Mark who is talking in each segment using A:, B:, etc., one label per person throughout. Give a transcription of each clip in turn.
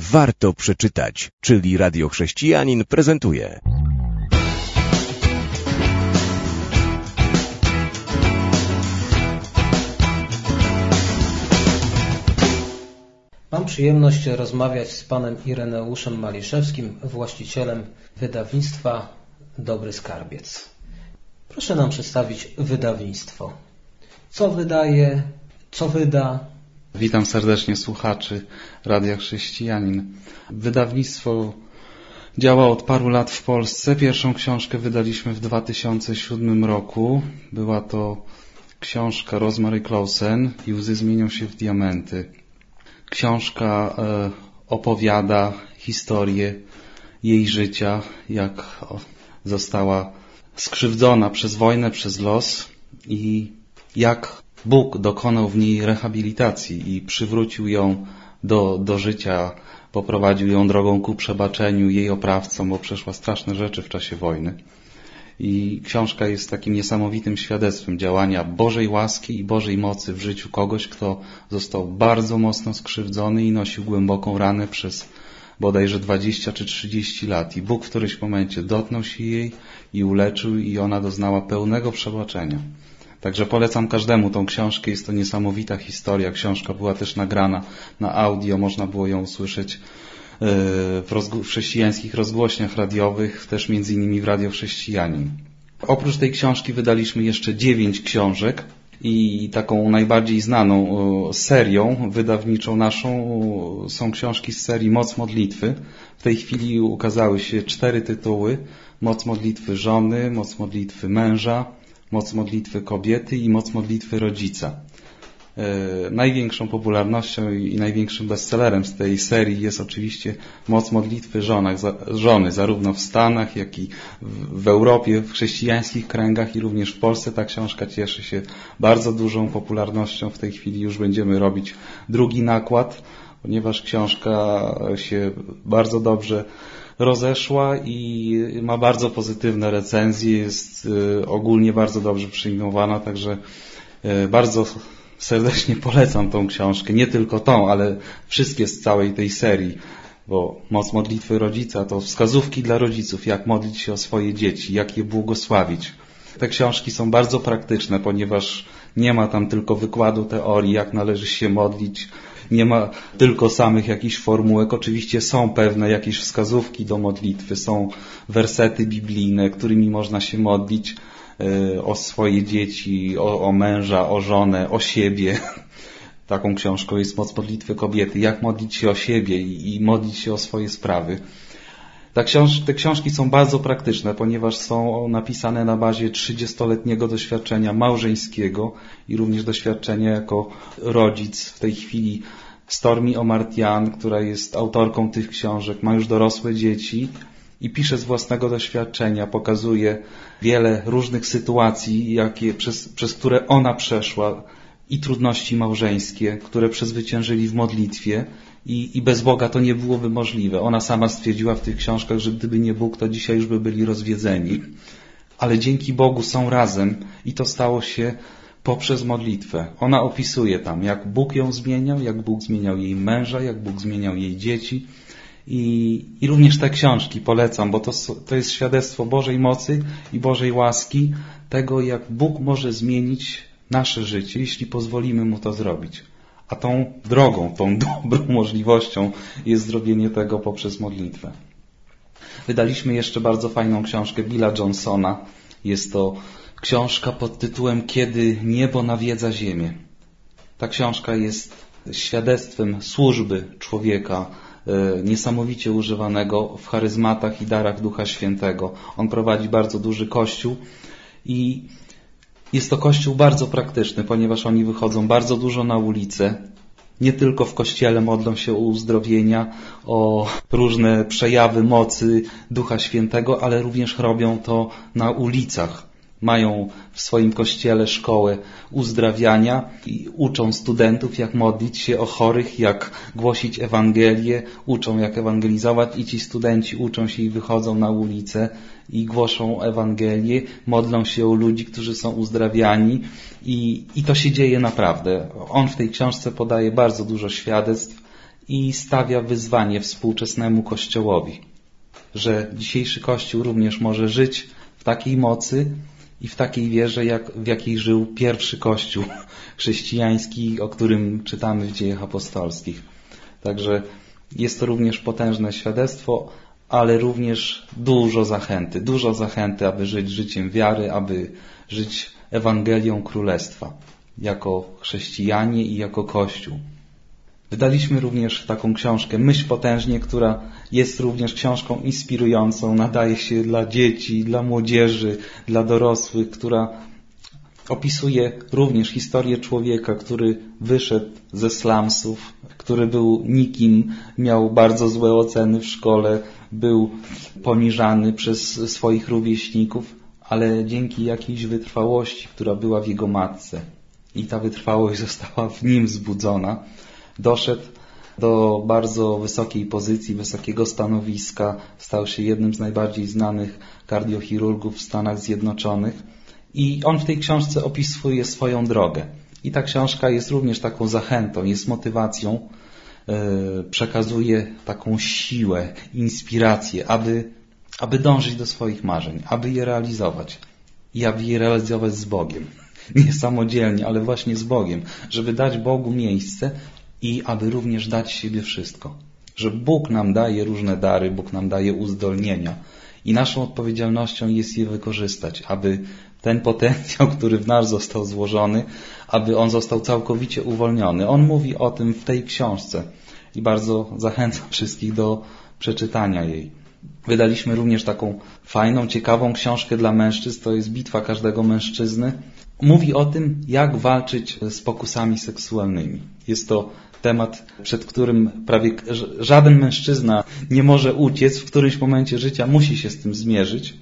A: warto przeczytać, czyli Radio Chrześcijanin prezentuje.
B: Mam przyjemność rozmawiać z panem Ireneuszem Maliszewskim, właścicielem wydawnictwa Dobry Skarbiec. Proszę nam przedstawić wydawnictwo. Co wydaje, co wyda,
C: Witam serdecznie słuchaczy Radia Chrześcijanin. Wydawnictwo działa od paru lat w Polsce. Pierwszą książkę wydaliśmy w 2007 roku. Była to książka Rosemary Clausen i łzy zmienią się w diamenty. Książka e, opowiada historię jej życia, jak została skrzywdzona przez wojnę, przez los i jak Bóg dokonał w niej rehabilitacji i przywrócił ją do, do życia, poprowadził ją drogą ku przebaczeniu jej oprawcom, bo przeszła straszne rzeczy w czasie wojny. I książka jest takim niesamowitym świadectwem działania Bożej łaski i Bożej mocy w życiu kogoś, kto został bardzo mocno skrzywdzony i nosił głęboką ranę przez bodajże 20 czy 30 lat. I Bóg w którymś momencie dotknął się jej i uleczył i ona doznała pełnego przebaczenia. Także polecam każdemu tą książkę. Jest to niesamowita historia. Książka była też nagrana na audio. Można było ją usłyszeć e, w, chrześcijańskich rozgłośniach radiowych, też między innymi w Radio Chrześcijanin. Oprócz tej książki wydaliśmy jeszcze dziewięć książek i taką najbardziej znaną serią wydawniczą naszą są książki z serii Moc Modlitwy. W tej chwili ukazały się cztery tytuły. Moc Modlitwy Żony, Moc Modlitwy Męża, moc modlitwy kobiety i moc modlitwy rodzica. E, największą popularnością i największym bestsellerem z tej serii jest oczywiście moc modlitwy żonach, żony, zarówno w Stanach, jak i w Europie, w chrześcijańskich kręgach i również w Polsce. Ta książka cieszy się bardzo dużą popularnością. W tej chwili już będziemy robić drugi nakład, ponieważ książka się bardzo dobrze rozeszła i ma bardzo pozytywne recenzje, jest y, ogólnie bardzo dobrze przyjmowana, także y, bardzo serdecznie polecam tą książkę. Nie tylko tą, ale wszystkie z całej tej serii, bo Moc Modlitwy Rodzica to wskazówki dla rodziców, jak modlić się o swoje dzieci, jak je błogosławić. Te książki są bardzo praktyczne, ponieważ nie ma tam tylko wykładu teorii, jak należy się modlić, nie ma tylko samych jakichś formułek. Oczywiście są pewne jakieś wskazówki do modlitwy, są wersety biblijne, którymi można się modlić e, o swoje dzieci, o, o męża, o żonę, o siebie. Taką książką jest Moc Modlitwy Kobiety. Jak modlić się o siebie i, i modlić się o swoje sprawy. Ta książ te książki są bardzo praktyczne, ponieważ są napisane na bazie 30-letniego doświadczenia małżeńskiego i również doświadczenia jako rodzic. W tej chwili Stormi Omartian, która jest autorką tych książek, ma już dorosłe dzieci i pisze z własnego doświadczenia, pokazuje wiele różnych sytuacji, jakie, przez, przez które ona przeszła i trudności małżeńskie, które przezwyciężyli w modlitwie i, i bez Boga to nie byłoby możliwe. Ona sama stwierdziła w tych książkach, że gdyby nie Bóg, to dzisiaj już by byli rozwiedzeni. Ale dzięki Bogu są razem i to stało się poprzez modlitwę. Ona opisuje tam, jak Bóg ją zmieniał, jak Bóg zmieniał jej męża, jak Bóg zmieniał jej dzieci. I, i również te książki polecam, bo to, to jest świadectwo Bożej mocy i Bożej łaski, tego jak Bóg może zmienić nasze życie, jeśli pozwolimy Mu to zrobić. A tą drogą, tą dobrą możliwością jest zrobienie tego poprzez modlitwę. Wydaliśmy jeszcze bardzo fajną książkę Billa Johnsona. Jest to książka pod tytułem Kiedy niebo nawiedza ziemię. Ta książka jest świadectwem służby człowieka, e, niesamowicie używanego w charyzmatach i darach Ducha Świętego. On prowadzi bardzo duży kościół i jest to kościół bardzo praktyczny, ponieważ oni wychodzą bardzo dużo na ulicę. Nie tylko w kościele modlą się o uzdrowienia, o różne przejawy mocy Ducha Świętego, ale również robią to na ulicach mają w swoim kościele szkołę uzdrawiania i uczą studentów, jak modlić się o chorych, jak głosić Ewangelię, uczą jak ewangelizować i ci studenci uczą się i wychodzą na ulicę i głoszą Ewangelię, modlą się o ludzi, którzy są uzdrawiani i, i to się dzieje naprawdę. On w tej książce podaje bardzo dużo świadectw i stawia wyzwanie współczesnemu Kościołowi, że dzisiejszy Kościół również może żyć w takiej mocy i w takiej wierze, jak, w jakiej żył pierwszy Kościół chrześcijański, o którym czytamy w dziejach apostolskich. Także jest to również potężne świadectwo, ale również dużo zachęty, dużo zachęty, aby żyć życiem wiary, aby żyć Ewangelią Królestwa jako chrześcijanie i jako Kościół. Wydaliśmy również taką książkę Myśl Potężnie, która jest również książką inspirującą, nadaje się dla dzieci, dla młodzieży, dla dorosłych, która opisuje również historię człowieka, który wyszedł ze slumsów, który był nikim, miał bardzo złe oceny w szkole, był poniżany przez swoich rówieśników, ale dzięki jakiejś wytrwałości, która była w jego matce i ta wytrwałość została w nim wzbudzona, doszedł do bardzo wysokiej pozycji, wysokiego stanowiska, stał się jednym z najbardziej znanych kardiochirurgów w Stanach Zjednoczonych i on w tej książce opisuje swoją drogę. I ta książka jest również taką zachętą, jest motywacją, e, przekazuje taką siłę, inspirację, aby, aby dążyć do swoich marzeń, aby je realizować i aby je realizować z Bogiem. Nie samodzielnie, ale właśnie z Bogiem, żeby dać Bogu miejsce i aby również dać siebie wszystko. Że Bóg nam daje różne dary, Bóg nam daje uzdolnienia i naszą odpowiedzialnością jest je wykorzystać, aby ten potencjał, który w nas został złożony, aby on został całkowicie uwolniony. On mówi o tym w tej książce i bardzo zachęcam wszystkich do przeczytania jej. Wydaliśmy również taką fajną, ciekawą książkę dla mężczyzn, to jest Bitwa każdego mężczyzny. Mówi o tym, jak walczyć z pokusami seksualnymi. Jest to temat, przed którym prawie żaden mężczyzna nie może uciec, w którymś momencie życia musi się z tym zmierzyć.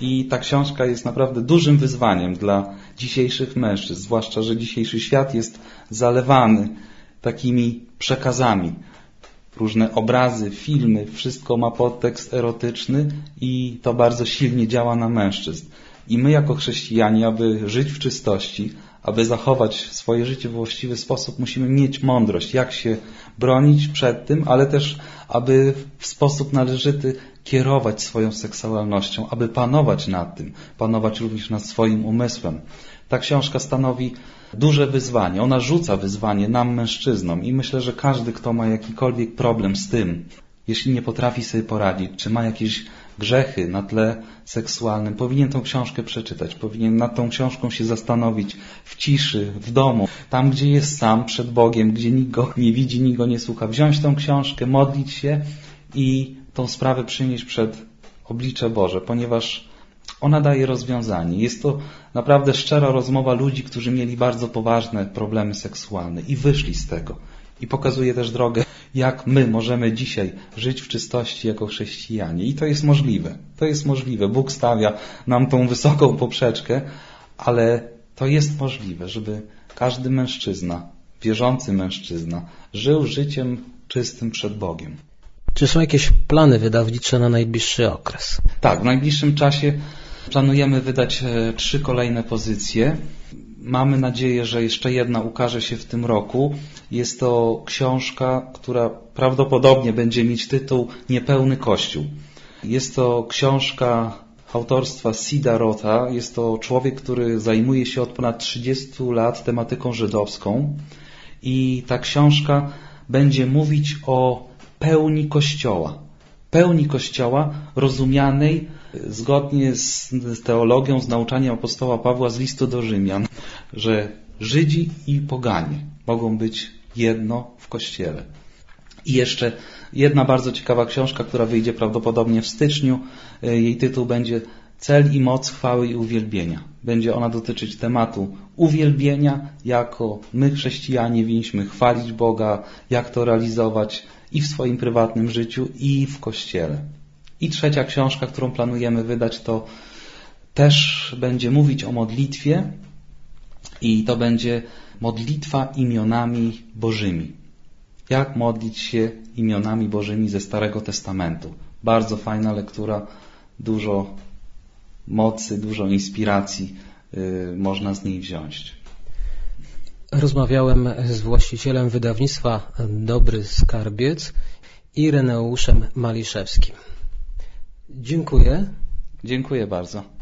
C: I ta książka jest naprawdę dużym wyzwaniem dla dzisiejszych mężczyzn, zwłaszcza, że dzisiejszy świat jest zalewany takimi przekazami. Różne obrazy, filmy, wszystko ma podtekst erotyczny i to bardzo silnie działa na mężczyzn. I my jako chrześcijanie, aby żyć w czystości, aby zachować swoje życie w właściwy sposób, musimy mieć mądrość, jak się bronić przed tym, ale też, aby w sposób należyty kierować swoją seksualnością, aby panować nad tym, panować również nad swoim umysłem. Ta książka stanowi duże wyzwanie. Ona rzuca wyzwanie nam, mężczyznom, i myślę, że każdy, kto ma jakikolwiek problem z tym, jeśli nie potrafi sobie poradzić, czy ma jakieś grzechy na tle seksualnym, powinien tą książkę przeczytać, powinien nad tą książką się zastanowić w ciszy, w domu, tam gdzie jest sam przed Bogiem, gdzie nikt go nie widzi, nikt go nie słucha, wziąć tą książkę, modlić się i tą sprawę przynieść przed oblicze Boże, ponieważ ona daje rozwiązanie. Jest to naprawdę szczera rozmowa ludzi, którzy mieli bardzo poważne problemy seksualne i wyszli z tego. I pokazuje też drogę, jak my możemy dzisiaj żyć w czystości jako chrześcijanie. I to jest możliwe. To jest możliwe. Bóg stawia nam tą wysoką poprzeczkę, ale to jest możliwe, żeby każdy mężczyzna, wierzący mężczyzna, żył życiem czystym przed Bogiem.
B: Czy są jakieś plany wydawnicze na najbliższy okres?
C: Tak, w najbliższym czasie planujemy wydać e, trzy kolejne pozycje. Mamy nadzieję, że jeszcze jedna ukaże się w tym roku. Jest to książka, która prawdopodobnie będzie mieć tytuł Niepełny Kościół. Jest to książka autorstwa Sida Rota. Jest to człowiek, który zajmuje się od ponad 30 lat tematyką żydowską i ta książka będzie mówić o pełni Kościoła. Pełni Kościoła rozumianej zgodnie z teologią, z nauczaniem apostoła Pawła z listu do Rzymian, że Żydzi i poganie mogą być jedno w Kościele. I jeszcze jedna bardzo ciekawa książka, która wyjdzie prawdopodobnie w styczniu. Jej tytuł będzie Cel i moc chwały i uwielbienia. Będzie ona dotyczyć tematu uwielbienia, jako my chrześcijanie winniśmy chwalić Boga, jak to realizować, i w swoim prywatnym życiu, i w kościele. I trzecia książka, którą planujemy wydać, to też będzie mówić o modlitwie i to będzie modlitwa imionami Bożymi. Jak modlić się imionami Bożymi ze Starego Testamentu. Bardzo fajna lektura, dużo mocy, dużo inspiracji yy, można z niej wziąć.
B: Rozmawiałem z właścicielem wydawnictwa Dobry Skarbiec Ireneuszem Maliszewskim. Dziękuję.
C: Dziękuję bardzo.